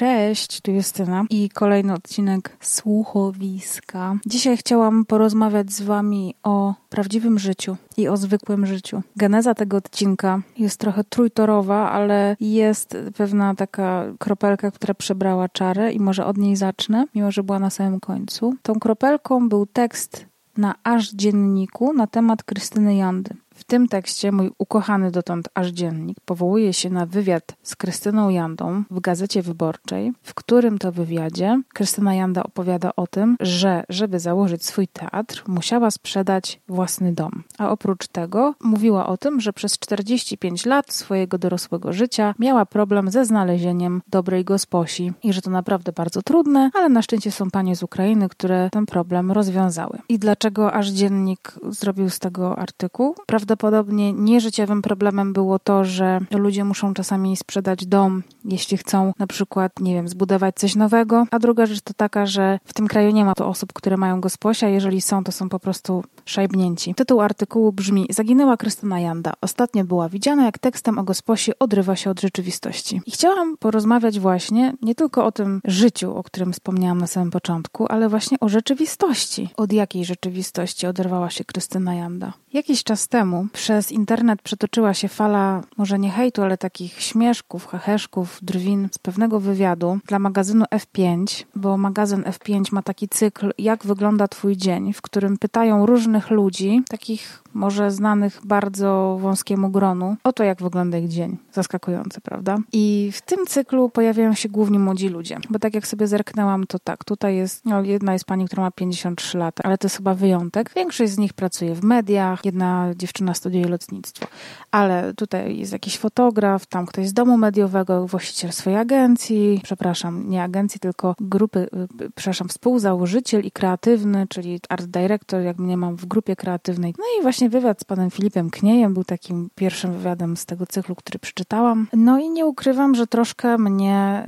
Cześć, tu Justyna i kolejny odcinek Słuchowiska. Dzisiaj chciałam porozmawiać z Wami o prawdziwym życiu i o zwykłym życiu. Geneza tego odcinka jest trochę trójtorowa, ale jest pewna taka kropelka, która przebrała czarę i może od niej zacznę, mimo że była na samym końcu. Tą kropelką był tekst na aż dzienniku na temat Krystyny Jandy. W tym tekście mój ukochany dotąd aż dziennik powołuje się na wywiad z Krystyną Jandą w Gazecie Wyborczej, w którym to wywiadzie Krystyna Janda opowiada o tym, że żeby założyć swój teatr, musiała sprzedać własny dom. A oprócz tego mówiła o tym, że przez 45 lat swojego dorosłego życia miała problem ze znalezieniem dobrej gosposi i że to naprawdę bardzo trudne, ale na szczęście są panie z Ukrainy, które ten problem rozwiązały. I dlaczego aż dziennik zrobił z tego artykuł? Prawda prawdopodobnie nieżyciowym problemem było to, że ludzie muszą czasami sprzedać dom, jeśli chcą na przykład, nie wiem, zbudować coś nowego. A druga rzecz to taka, że w tym kraju nie ma to osób, które mają gosposia. Jeżeli są, to są po prostu szajbnięci. Tytuł artykułu brzmi Zaginęła Krystyna Janda. Ostatnio była widziana, jak tekstem o gosposi odrywa się od rzeczywistości. I chciałam porozmawiać właśnie nie tylko o tym życiu, o którym wspomniałam na samym początku, ale właśnie o rzeczywistości. Od jakiej rzeczywistości oderwała się Krystyna Janda? Jakiś czas temu przez internet przetoczyła się fala, może nie hejtu, ale takich śmieszków, heheszków, drwin z pewnego wywiadu dla magazynu F5, bo magazyn F5 ma taki cykl Jak wygląda Twój dzień, w którym pytają różnych ludzi, takich może znanych bardzo wąskiemu gronu, o to, jak wygląda ich dzień. Zaskakujące, prawda? I w tym cyklu pojawiają się głównie młodzi ludzie, bo tak jak sobie zerknęłam, to tak, tutaj jest, no, jedna jest pani, która ma 53 lata, ale to jest chyba wyjątek. Większość z nich pracuje w mediach, jedna dziewczyna studiuje lotnictwo, ale tutaj jest jakiś fotograf, tam ktoś z domu mediowego, właściciel swojej agencji, przepraszam, nie agencji, tylko grupy, y, przepraszam, współzałożyciel i kreatywny, czyli art director, jak mnie mam w grupie kreatywnej. No i właśnie właśnie wywiad z panem Filipem Kniejem był takim pierwszym wywiadem z tego cyklu, który przeczytałam. No i nie ukrywam, że troszkę mnie,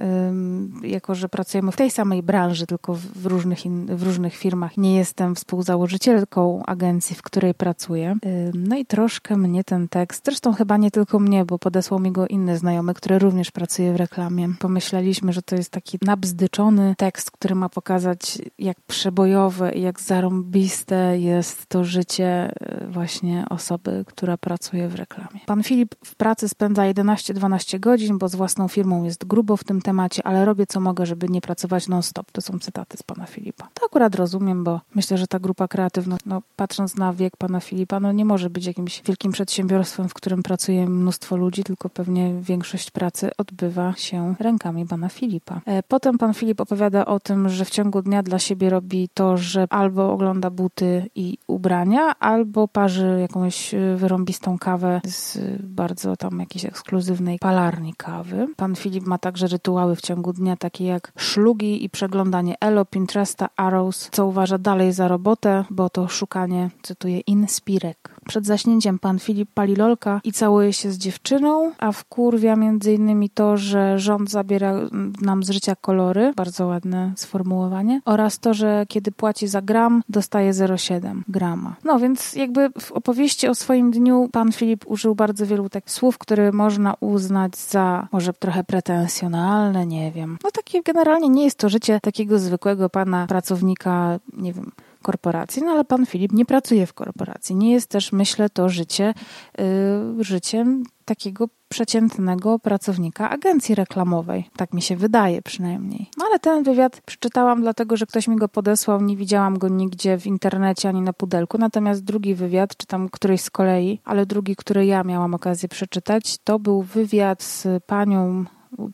jako że pracujemy w tej samej branży, tylko w różnych, w różnych firmach, nie jestem współzałożycielką agencji, w której pracuję. No i troszkę mnie ten tekst, zresztą chyba nie tylko mnie, bo podesłał mi go inny znajomy, który również pracuje w reklamie. Pomyśleliśmy, że to jest taki nabzdyczony tekst, który ma pokazać, jak przebojowe i jak zarąbiste jest to życie właśnie właśnie osoby, która pracuje w reklamie. Pan Filip w pracy spędza 11-12 godzin, bo z własną firmą jest grubo w tym temacie, ale robię co mogę, żeby nie pracować non-stop. To są cytaty z pana Filipa. To akurat rozumiem, bo myślę, że ta grupa kreatywna, no, patrząc na wiek pana Filipa, no nie może być jakimś wielkim przedsiębiorstwem, w którym pracuje mnóstwo ludzi, tylko pewnie większość pracy odbywa się rękami pana Filipa. E, potem pan Filip opowiada o tym, że w ciągu dnia dla siebie robi to, że albo ogląda buty i ubrania, albo parzy parzy jakąś y, wyrąbistą kawę z bardzo tam jakiejś ekskluzywnej palarni kawy. Pan Filip ma także rytuały w ciągu dnia, takie jak szlugi i przeglądanie Elo, Pinteresta, Arrows, co uważa dalej za robotę, bo to szukanie, cytuję, inspirek. Przed zaśnięciem pan Filip pali lolka i całuje się z dziewczyną, a wkurwia między innymi to, że rząd zabiera nam z życia kolory, bardzo ładne sformułowanie, oraz to, że kiedy płaci za gram, dostaje 0,7 grama. No więc jakby w opowieści o swoim dniu pan Filip użył bardzo wielu tak słów, które można uznać za może trochę pretensjonalne, nie wiem. No takie generalnie nie jest to życie takiego zwykłego pana pracownika, nie wiem, korporacji, no ale pan Filip nie pracuje w korporacji. Nie jest też, myślę, to życie yy, życiem takiego przeciętnego pracownika agencji reklamowej. Tak mi się wydaje przynajmniej. No ale ten wywiad przeczytałam dlatego, że ktoś mi go podesłał, nie widziałam go nigdzie w internecie ani na pudelku. Natomiast drugi wywiad, czy tam któryś z kolei, ale drugi, który ja miałam okazję przeczytać, to był wywiad z panią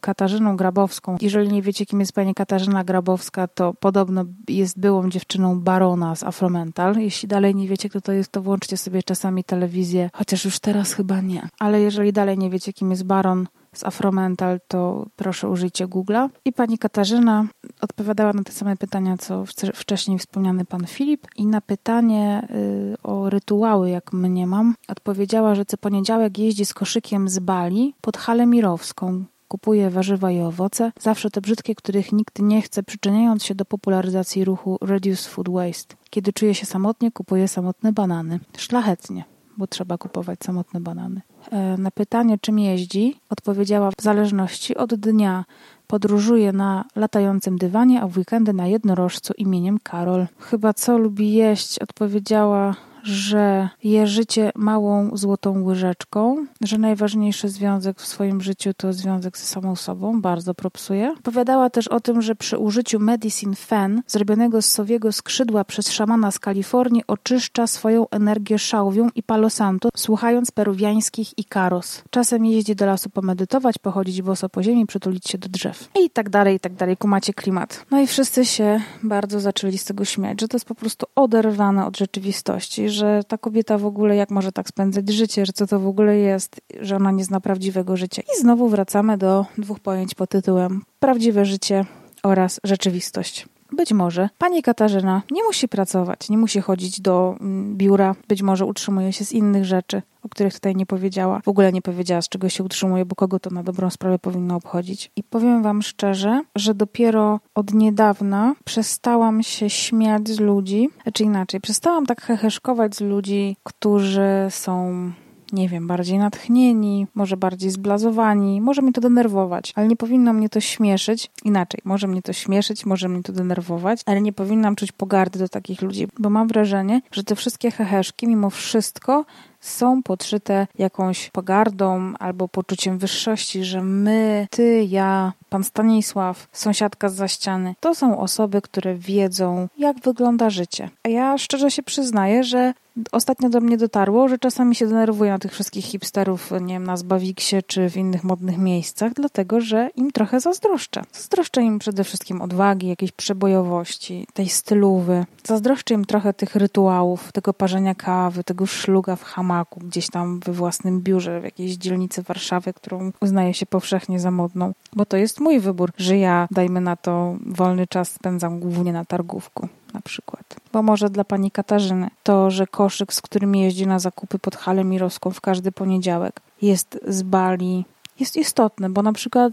Katarzyną Grabowską. Jeżeli nie wiecie, kim jest pani Katarzyna Grabowska, to podobno jest byłą dziewczyną barona z Afromental. Jeśli dalej nie wiecie, kto to jest, to włączcie sobie czasami telewizję, chociaż już teraz chyba nie. Ale jeżeli dalej nie wiecie, kim jest baron z Afromental, to proszę użyjcie Google'a. I pani Katarzyna odpowiadała na te same pytania, co wcześniej wspomniany pan Filip. I na pytanie y, o rytuały, jak mnie mam, odpowiedziała, że co poniedziałek jeździ z koszykiem z Bali pod halę mirowską kupuje warzywa i owoce, zawsze te brzydkie, których nikt nie chce, przyczyniając się do popularyzacji ruchu Reduce Food Waste. Kiedy czuje się samotnie, kupuje samotne banany. Szlachetnie, bo trzeba kupować samotne banany. E, na pytanie, czym jeździ, odpowiedziała w zależności od dnia. podróżuje na latającym dywanie, a w weekendy na jednorożcu imieniem Karol. Chyba co lubi jeść, odpowiedziała że je życie małą złotą łyżeczką, że najważniejszy związek w swoim życiu to związek ze samą sobą, bardzo propsuje. Powiadała też o tym, że przy użyciu Medicine Fan, zrobionego z sowiego skrzydła przez szamana z Kalifornii, oczyszcza swoją energię szałwią i palo santo, słuchając peruwiańskich i karos. Czasem jeździ do lasu pomedytować, pochodzić boso po ziemi, przytulić się do drzew. I tak dalej, i tak dalej. Kumacie klimat. No i wszyscy się bardzo zaczęli z tego śmiać, że to jest po prostu oderwane od rzeczywistości, że ta kobieta w ogóle jak może tak spędzać życie, że co to w ogóle jest, że ona nie zna prawdziwego życia. I znowu wracamy do dwóch pojęć pod tytułem prawdziwe życie oraz rzeczywistość. Być może pani Katarzyna nie musi pracować, nie musi chodzić do mm, biura, być może utrzymuje się z innych rzeczy, o których tutaj nie powiedziała. W ogóle nie powiedziała, z czego się utrzymuje, bo kogo to na dobrą sprawę powinno obchodzić. I powiem Wam szczerze, że dopiero od niedawna przestałam się śmiać z ludzi, czy znaczy inaczej, przestałam tak heheszkować z ludzi, którzy są nie wiem, bardziej natchnieni, może bardziej zblazowani, może mnie to denerwować, ale nie powinno mnie to śmieszyć. Inaczej, może mnie to śmieszyć, może mnie to denerwować, ale nie powinnam czuć pogardy do takich ludzi, bo mam wrażenie, że te wszystkie heheszki mimo wszystko są podszyte jakąś pogardą albo poczuciem wyższości, że my, ty, ja, pan Stanisław, sąsiadka za ściany, to są osoby, które wiedzą, jak wygląda życie. A ja szczerze się przyznaję, że ostatnio do mnie dotarło, że czasami się denerwuję na tych wszystkich hipsterów, nie wiem, na Zbawiksie czy w innych modnych miejscach, dlatego że im trochę zazdroszczę. Zazdroszczę im przede wszystkim odwagi, jakiejś przebojowości, tej stylowy. Zazdroszczę im trochę tych rytuałów, tego parzenia kawy, tego szluga w hamaku, gdzieś tam we własnym biurze, w jakiejś dzielnicy Warszawy, którą uznaje się powszechnie za modną. Bo to jest mój wybór, że ja, dajmy na to, wolny czas spędzam głównie na targówku na przykład. Bo może dla pani Katarzyny to, że koszyk, z którym jeździ na zakupy pod halę mirowską w każdy poniedziałek, jest z Bali, jest istotne, bo na przykład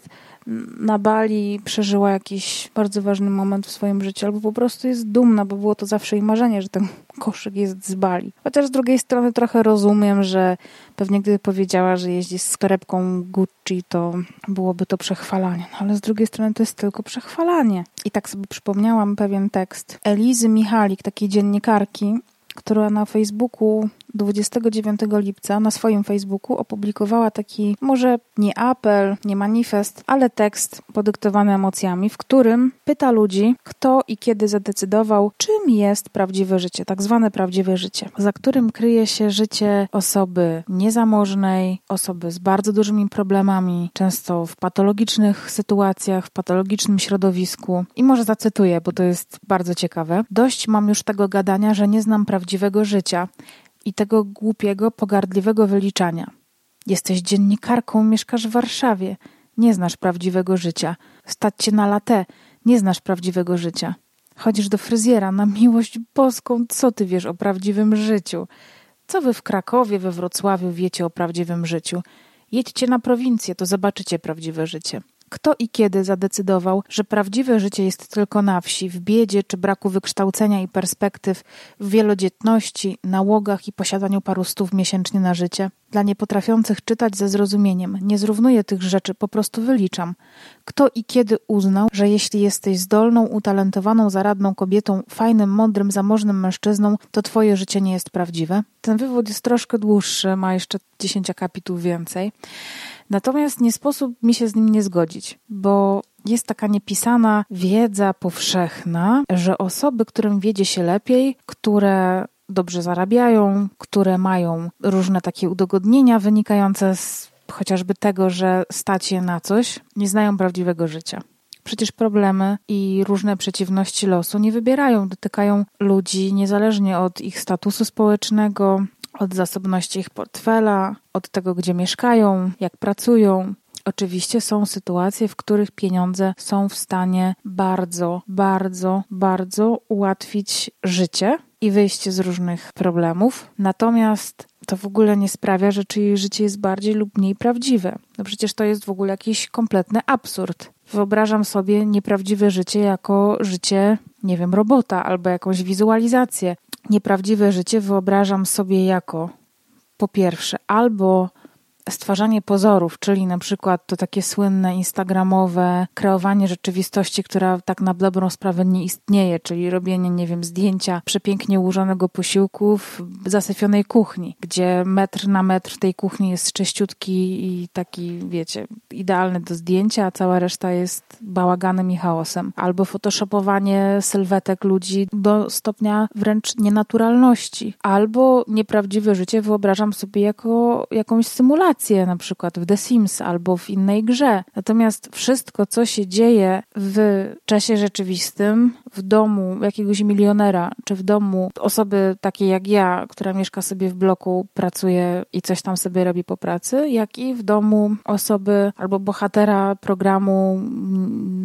na Bali przeżyła jakiś bardzo ważny moment w swoim życiu, albo po prostu jest dumna, bo było to zawsze jej marzenie, że ten koszyk jest z Bali. Chociaż z drugiej strony trochę rozumiem, że pewnie gdyby powiedziała, że jeździ z torebką Gucci, to byłoby to przechwalanie. No, ale z drugiej strony to jest tylko przechwalanie. I tak sobie przypomniałam pewien tekst Elizy Michalik, takiej dziennikarki, która na Facebooku 29 lipca na swoim Facebooku opublikowała taki, może nie apel, nie manifest, ale tekst podyktowany emocjami, w którym pyta ludzi, kto i kiedy zadecydował, czym jest prawdziwe życie, tak zwane prawdziwe życie, za którym kryje się życie osoby niezamożnej, osoby z bardzo dużymi problemami, często w patologicznych sytuacjach, w patologicznym środowisku. I może zacytuję, bo to jest bardzo ciekawe. Dość mam już tego gadania, że nie znam prawdziwego życia i tego głupiego, pogardliwego wyliczania. Jesteś dziennikarką, mieszkasz w Warszawie, nie znasz prawdziwego życia. Stać cię na latę, nie znasz prawdziwego życia. Chodzisz do fryzjera, na miłość boską, co ty wiesz o prawdziwym życiu? Co wy w Krakowie, we Wrocławiu wiecie o prawdziwym życiu? Jedźcie na prowincję, to zobaczycie prawdziwe życie. Kto i kiedy zadecydował, że prawdziwe życie jest tylko na wsi, w biedzie czy braku wykształcenia i perspektyw, w wielodzietności, nałogach i posiadaniu paru stów miesięcznie na życie? Dla niepotrafiących czytać ze zrozumieniem, nie zrównuję tych rzeczy, po prostu wyliczam. Kto i kiedy uznał, że jeśli jesteś zdolną, utalentowaną, zaradną kobietą, fajnym, mądrym, zamożnym mężczyzną, to twoje życie nie jest prawdziwe? Ten wywód jest troszkę dłuższy, ma jeszcze dziesięć akapitów więcej. Natomiast nie sposób mi się z nim nie zgodzić, bo jest taka niepisana wiedza powszechna, że osoby, którym wiedzie się lepiej, które dobrze zarabiają, które mają różne takie udogodnienia wynikające z chociażby tego, że stać je na coś, nie znają prawdziwego życia. Przecież problemy i różne przeciwności losu nie wybierają, dotykają ludzi niezależnie od ich statusu społecznego, od zasobności ich portfela, od tego, gdzie mieszkają, jak pracują. Oczywiście są sytuacje, w których pieniądze są w stanie bardzo, bardzo, bardzo ułatwić życie i wyjście z różnych problemów. Natomiast to w ogóle nie sprawia, że czyjeś życie jest bardziej lub mniej prawdziwe. No przecież to jest w ogóle jakiś kompletny absurd. Wyobrażam sobie nieprawdziwe życie jako życie, nie wiem, robota albo jakąś wizualizację. Nieprawdziwe życie wyobrażam sobie jako po pierwsze albo stwarzanie pozorów, czyli na przykład to takie słynne instagramowe kreowanie rzeczywistości, która tak na dobrą sprawę nie istnieje, czyli robienie, nie wiem, zdjęcia przepięknie ułożonego posiłku w zasyfionej kuchni, gdzie metr na metr tej kuchni jest czyściutki i taki, wiecie, idealny do zdjęcia, a cała reszta jest bałaganem i chaosem. Albo photoshopowanie sylwetek ludzi do stopnia wręcz nienaturalności. Albo nieprawdziwe życie wyobrażam sobie jako jakąś symulację, na przykład w The Sims albo w innej grze. Natomiast wszystko, co się dzieje w czasie rzeczywistym, w domu jakiegoś milionera, czy w domu osoby takiej jak ja, która mieszka sobie w bloku, pracuje i coś tam sobie robi po pracy, jak i w domu osoby albo bohatera programu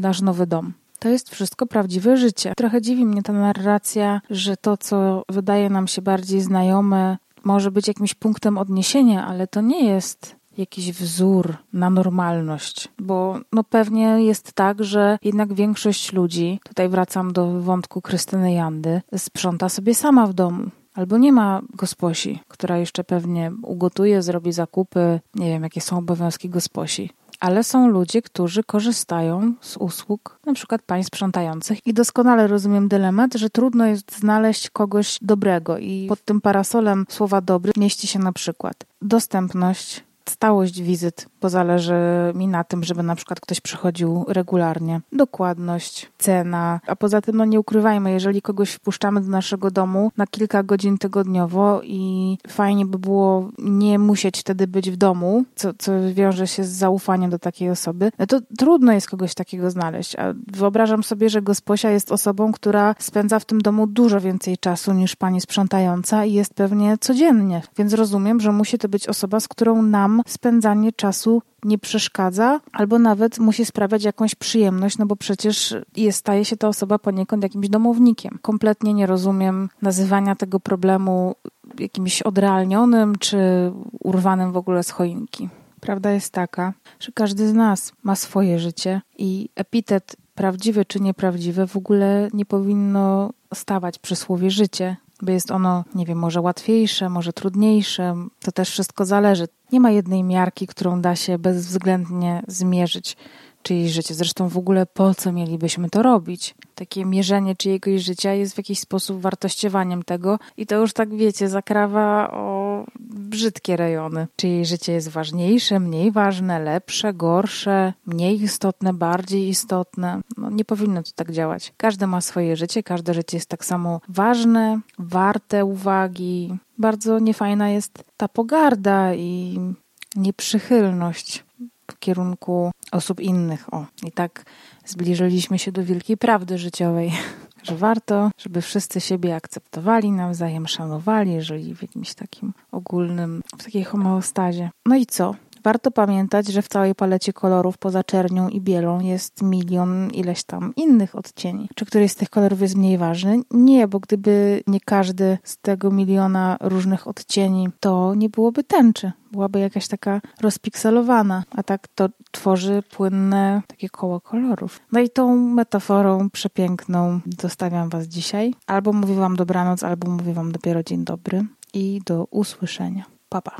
Nasz Nowy Dom. To jest wszystko prawdziwe życie. Trochę dziwi mnie ta narracja, że to, co wydaje nam się bardziej znajome, może być jakimś punktem odniesienia, ale to nie jest jakiś wzór na normalność, bo no pewnie jest tak, że jednak większość ludzi, tutaj wracam do wątku Krystyny Jandy, sprząta sobie sama w domu. Albo nie ma gosposi, która jeszcze pewnie ugotuje, zrobi zakupy, nie wiem, jakie są obowiązki gosposi ale są ludzie, którzy korzystają z usług przykład pań sprzątających. I doskonale rozumiem dylemat, że trudno jest znaleźć kogoś dobrego i pod tym parasolem słowa dobry mieści się na przykład dostępność, stałość wizyt, bo zależy mi na tym, żeby na przykład ktoś przychodził regularnie. Dokładność, cena, a poza tym, no nie ukrywajmy, jeżeli kogoś wpuszczamy do naszego domu na kilka godzin tygodniowo i fajnie by było nie musieć wtedy być w domu, co, co wiąże się z zaufaniem do takiej osoby, no to trudno jest kogoś takiego znaleźć. A wyobrażam sobie, że gosposia jest osobą, która spędza w tym domu dużo więcej czasu niż pani sprzątająca i jest pewnie codziennie. Więc rozumiem, że musi to być osoba, z którą nam spędzanie czasu nie przeszkadza, albo nawet musi sprawiać jakąś przyjemność, no bo przecież jest, staje się ta osoba poniekąd jakimś domownikiem. Kompletnie nie rozumiem nazywania tego problemu jakimś odrealnionym czy urwanym w ogóle z choinki. Prawda jest taka, że każdy z nas ma swoje życie i epitet prawdziwy czy nieprawdziwy w ogóle nie powinno stawać przy słowie życie, jest ono, nie wiem, może łatwiejsze, może trudniejsze. To też wszystko zależy. Nie ma jednej miarki, którą da się bezwzględnie zmierzyć czyjeś życie. Zresztą w ogóle po co mielibyśmy to robić? Takie mierzenie czyjegoś życia jest w jakiś sposób wartościowaniem tego i to już tak wiecie, zakrawa o brzydkie rejony. Czyje życie jest ważniejsze, mniej ważne, lepsze, gorsze, mniej istotne, bardziej istotne. No, nie powinno to tak działać. Każdy ma swoje życie, każde życie jest tak samo ważne, warte uwagi. Bardzo niefajna jest ta pogarda i nieprzychylność w kierunku osób innych. O, i tak zbliżyliśmy się do wielkiej prawdy życiowej, że warto, żeby wszyscy siebie akceptowali, nawzajem szanowali, jeżeli w jakimś takim ogólnym, w takiej homeostazie. No i co? Warto pamiętać, że w całej palecie kolorów poza czernią i bielą jest milion ileś tam innych odcieni. Czy któryś z tych kolorów jest mniej ważny? Nie, bo gdyby nie każdy z tego miliona różnych odcieni, to nie byłoby tęczy. Byłaby jakaś taka rozpikselowana, a tak to tworzy płynne takie koło kolorów. No i tą metaforą przepiękną zostawiam Was dzisiaj. Albo mówię Wam dobranoc, albo mówię Wam dopiero dzień dobry i do usłyszenia. Pa, pa.